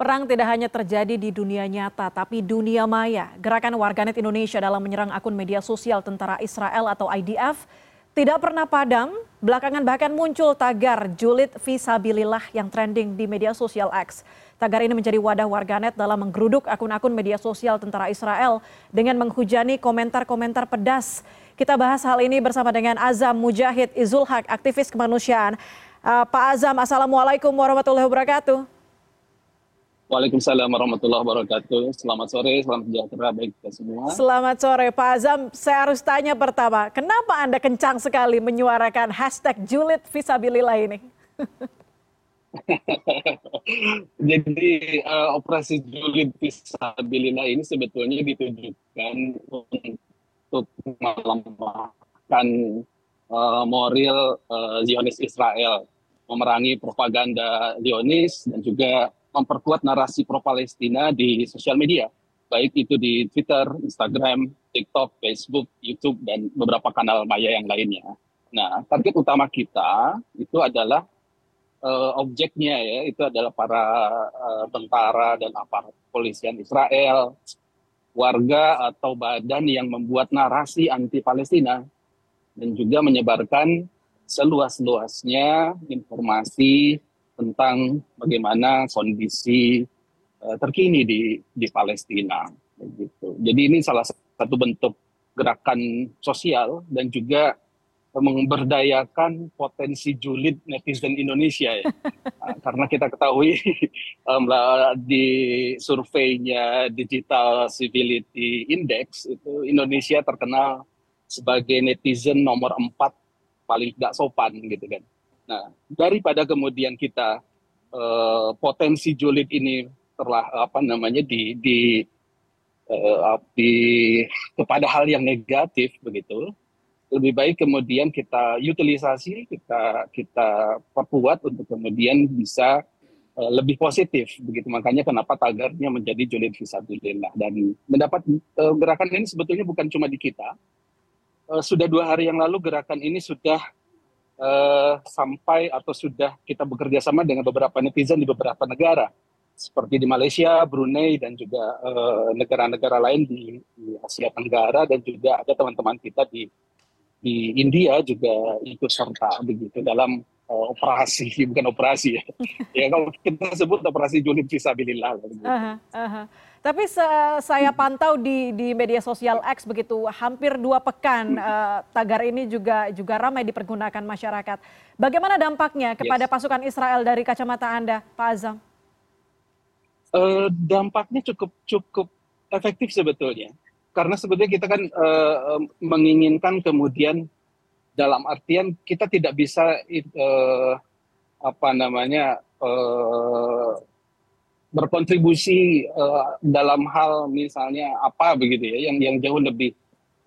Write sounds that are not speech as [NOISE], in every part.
Perang tidak hanya terjadi di dunia nyata, tapi dunia maya. Gerakan warganet Indonesia dalam menyerang akun media sosial tentara Israel atau IDF tidak pernah padam. Belakangan bahkan muncul tagar julid visabilillah yang trending di media sosial X. Tagar ini menjadi wadah warganet dalam menggeruduk akun-akun media sosial tentara Israel dengan menghujani komentar-komentar pedas. Kita bahas hal ini bersama dengan Azam Mujahid Izul Haq, aktivis kemanusiaan. Uh, Pak Azam, Assalamualaikum warahmatullahi wabarakatuh. Waalaikumsalam warahmatullahi wabarakatuh. Selamat sore, selamat sejahtera bagi kita semua. Selamat sore Pak Azam. Saya harus tanya pertama, kenapa Anda kencang sekali menyuarakan hashtag julid visabilillah ini? [LAUGHS] Jadi uh, operasi julid visabilillah ini sebetulnya ditujukan untuk melemahkan uh, moral uh, Zionis Israel, memerangi propaganda Zionis dan juga memperkuat narasi pro-Palestina di sosial media, baik itu di Twitter, Instagram, TikTok, Facebook, YouTube, dan beberapa kanal maya yang lainnya. Nah, target utama kita itu adalah uh, objeknya ya, itu adalah para uh, tentara dan aparat polisian Israel, warga atau badan yang membuat narasi anti Palestina dan juga menyebarkan seluas-luasnya informasi tentang bagaimana kondisi uh, terkini di di Palestina gitu. Jadi ini salah satu bentuk gerakan sosial dan juga memberdayakan potensi julid netizen Indonesia ya. [LAUGHS] Nah, karena kita ketahui [LAUGHS] um, di surveinya Digital Civility Index itu Indonesia terkenal sebagai netizen nomor empat paling tidak sopan gitu kan. Nah, daripada kemudian kita uh, potensi julid ini telah apa namanya di di uh, di kepada hal yang negatif begitu, lebih baik kemudian kita utilisasi, kita kita perkuat untuk kemudian bisa uh, lebih positif begitu. Makanya kenapa tagarnya menjadi julid fisabilillah dan mendapat uh, gerakan ini sebetulnya bukan cuma di kita. Uh, sudah dua hari yang lalu gerakan ini sudah uh, sampai atau sudah kita bekerja sama dengan beberapa netizen di beberapa negara. Seperti di Malaysia, Brunei dan juga eh, negara-negara uh, lain di, di Asia Tenggara dan juga ada teman-teman kita di di India juga ikut serta begitu dalam uh, operasi [LAUGHS] bukan operasi ya. [LAUGHS] ya kalau kita sebut operasi julid fisabilillah. Gitu. Uh -huh, uh -huh. Tapi se saya pantau di di media sosial X begitu hampir dua pekan uh, tagar ini juga juga ramai dipergunakan masyarakat. Bagaimana dampaknya kepada yes. pasukan Israel dari kacamata Anda, Pak Azam? Uh, dampaknya cukup cukup efektif sebetulnya. Karena sebetulnya kita kan uh, menginginkan kemudian dalam artian kita tidak bisa uh, apa namanya uh, berkontribusi uh, dalam hal misalnya apa begitu ya yang yang jauh lebih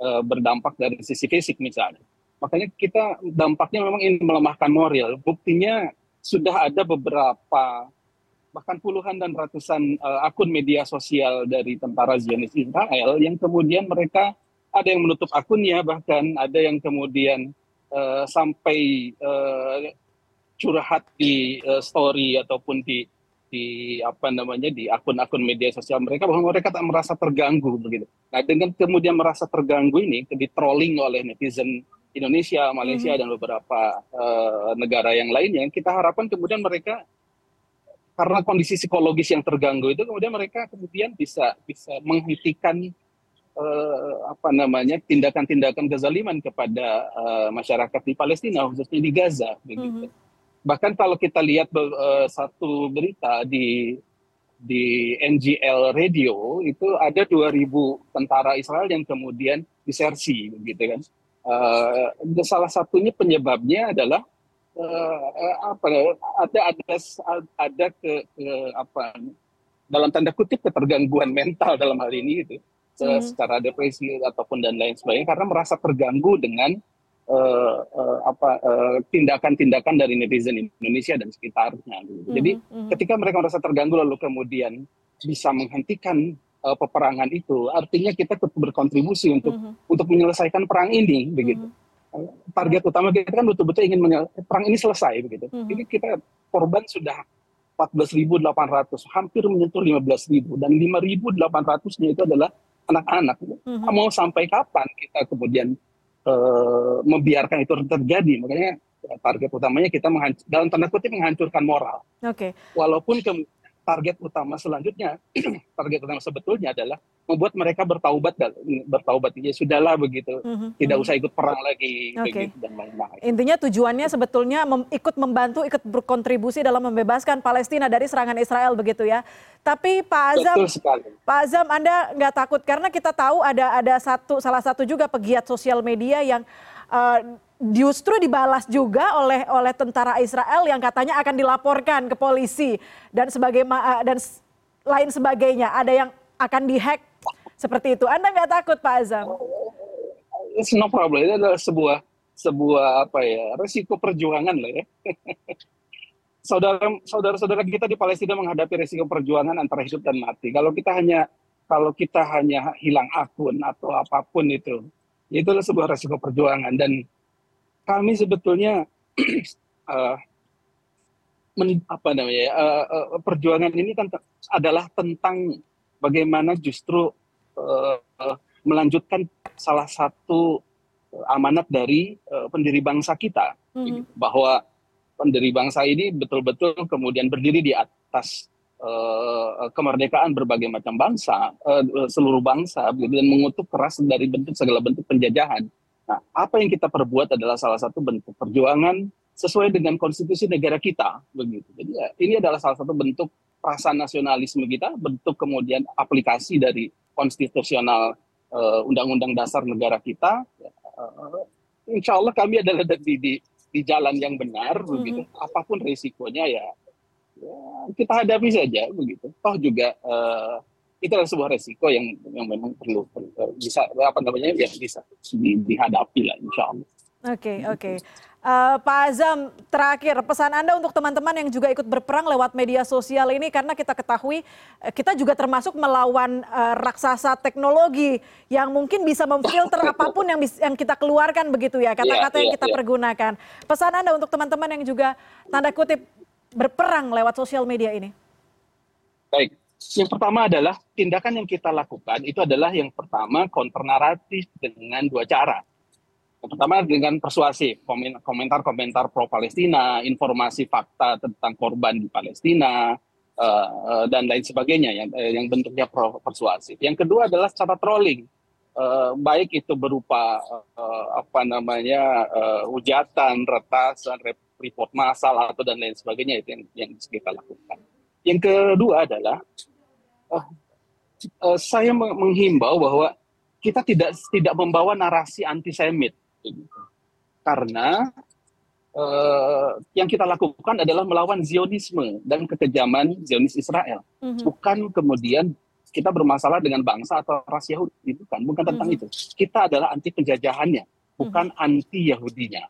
uh, berdampak dari sisi fisik misalnya. Makanya kita dampaknya memang ini melemahkan moral. Buktinya sudah ada beberapa bahkan puluhan dan ratusan uh, akun media sosial dari tentara Zionis Israel yang kemudian mereka ada yang menutup akunnya bahkan ada yang kemudian uh, sampai uh, curhat di uh, story ataupun di di apa namanya di akun-akun media sosial mereka bahwa mereka tak merasa terganggu begitu. Nah dengan kemudian merasa terganggu ini di trolling oleh netizen Indonesia, Malaysia hmm. dan beberapa uh, negara yang lainnya, kita harapkan kemudian mereka karena kondisi psikologis yang terganggu itu kemudian mereka kemudian bisa bisa menghentikan apa namanya tindakan-tindakan kezaliman kepada uh, masyarakat di Palestina khususnya di Gaza begitu. Hmm bahkan kalau kita lihat uh, satu berita di di NGL Radio itu ada 2000 tentara Israel yang kemudian disersi gitu kan. Uh, salah satunya penyebabnya adalah uh, apa ada ada ada ke, ke apa dalam tanda kutip ketergangguan mental dalam hal ini itu hmm. Secara depresi ataupun dan lain sebagainya karena merasa terganggu dengan uh, uh, apa tindakan-tindakan uh, dari netizen Indonesia dan sekitarnya. Gitu. Mm -hmm. Jadi mm-hmm. ketika mereka merasa terganggu lalu kemudian bisa menghentikan uh, peperangan itu, artinya kita tetap berkontribusi untuk mm -hmm. untuk menyelesaikan perang ini, begitu. Mm -hmm. Target utama kita kan betul-betul ingin perang ini selesai, begitu. Mm -hmm. Ini kita korban sudah 14.800, hampir menyentuh 15.000 dan 5.800-nya itu adalah anak-anak. Mm-hmm. Mau sampai kapan kita kemudian uh, membiarkan itu terjadi? Makanya target utamanya kita dalam tanda kutip menghancurkan moral. Oke. Okay. Walaupun ke- target utama selanjutnya, [CLEARS THROAT] target utama sebetulnya adalah membuat mereka bertaubat bertaubat ya sudahlah begitu mm-hmm. tidak usah ikut perang lagi okay. begitu dan lain-lain. Intinya tujuannya sebetulnya mem- ikut membantu ikut berkontribusi dalam membebaskan Palestina dari serangan Israel begitu ya. Tapi Pak Azam Pak Azam Anda nggak takut karena kita tahu ada ada satu salah satu juga pegiat sosial media yang uh, justru dibalas juga oleh oleh tentara Israel yang katanya akan dilaporkan ke polisi dan sebagai uh, dan lain sebagainya. Ada yang akan dihack seperti itu. Anda nggak takut Pak Azam? It's no problem. Itu adalah sebuah sebuah apa ya resiko perjuangan lah ya. [LAUGHS] saudara saudara-saudara kita di Palestina menghadapi resiko perjuangan antara hidup dan mati. Kalau kita hanya kalau kita hanya hilang akun atau apa pun itu, itu adalah sebuah resiko perjuangan dan kami sebetulnya uh, [CLEARS THROAT] men, apa namanya uh, uh, perjuangan ini kan adalah tentang bagaimana justru uh, uh, melanjutkan salah satu amanat dari uh, pendiri bangsa kita mm-hmm. bahwa pendiri bangsa ini betul-betul kemudian berdiri di atas uh, kemerdekaan berbagai macam bangsa uh, seluruh bangsa dan mengutuk keras dari bentuk segala bentuk penjajahan. Nah, apa yang kita perbuat adalah salah satu bentuk perjuangan sesuai dengan konstitusi negara kita begitu. Jadi ya, ini adalah salah satu bentuk rasa nasionalisme kita, bentuk kemudian aplikasi dari konstitusional uh, undang-undang dasar negara kita. Uh, insya Allah kami adalah di, di, di jalan yang benar, begitu. Apa pun risikonya ya, ya kita hadapi saja, begitu. Toh juga uh, itu adalah sebuah resiko yang yang memang perlu, perlu bisa apa namanya ya bisa di, dihadapi lah, insya Allah. Oke okay, oke. Okay. Uh, Pak Azam, terakhir pesan Anda untuk teman-teman yang juga ikut berperang lewat media sosial ini karena kita ketahui kita juga termasuk melawan uh, raksasa teknologi yang mungkin bisa memfilter [LAUGHS] apa pun yang yang kita keluarkan begitu ya kata-kata yeah, yang iya, kita yeah. pergunakan. Pesan Anda untuk teman-teman yang juga tanda kutip berperang lewat sosial media ini. Baik, yang pertama adalah tindakan yang kita lakukan itu adalah yang pertama counter naratif dengan dua cara pertama dengan persuasif, komentar-komentar pro Palestina, informasi fakta tentang korban di Palestina uh, dan lain sebagainya yang uh, yang bentuknya persuasif. Yang kedua adalah cara trolling, uh, baik itu berupa uh, apa namanya uh, hujatan, retasan, report massal atau dan lain sebagainya itu yang yang kita lakukan. Yang kedua adalah uh, uh, saya menghimbau bahwa kita tidak tidak membawa narasi antisemit karena uh, yang kita lakukan adalah melawan Zionisme dan kekejaman Zionis Israel. Mm-hmm. Bukan kemudian kita bermasalah dengan bangsa atau ras Yahudi, bukan, bukan tentang mm-hmm. itu. Kita adalah anti penjajahannya, bukan mm-hmm. anti Yahudinya.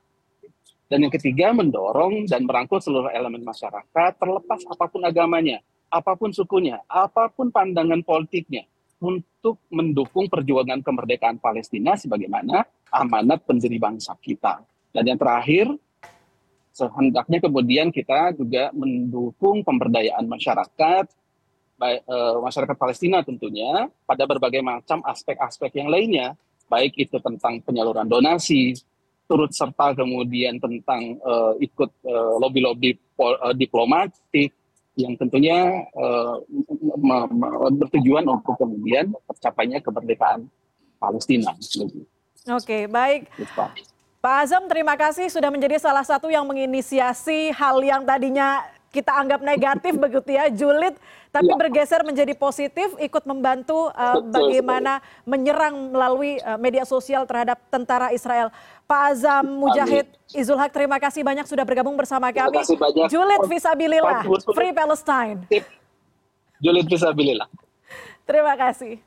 Dan yang ketiga mendorong dan merangkul seluruh elemen masyarakat terlepas apa pun agamanya, apa pun sukunya, apa pun pandangan politiknya untuk mendukung perjuangan kemerdekaan Palestina sebagaimana amanat pendiri bangsa kita. Dan yang terakhir, sehendaknya kemudian kita juga mendukung pemberdayaan masyarakat, baik, e, masyarakat Palestina tentunya, pada berbagai macam aspek-aspek yang lainnya, baik itu tentang penyaluran donasi, turut serta kemudian tentang e, ikut eh, lobby-lobby diplomatik, yang tentunya uh, bertujuan untuk kemudian tercapainya kemerdekaan Palestina. Oke, baik. Pak Azam, terima kasih sudah menjadi salah satu yang menginisiasi hal yang tadinya kita anggap negatif begitu ya, julid, tapi ya. bergeser menjadi positif, ikut membantu uh, bagaimana menyerang melalui uh, media sosial terhadap tentara Israel. Pak Azam Mujahid Izul Haq, terima kasih banyak sudah bergabung bersama kami. Julid Visabilillah, Free Palestine. Julid Visabilillah. Terima kasih.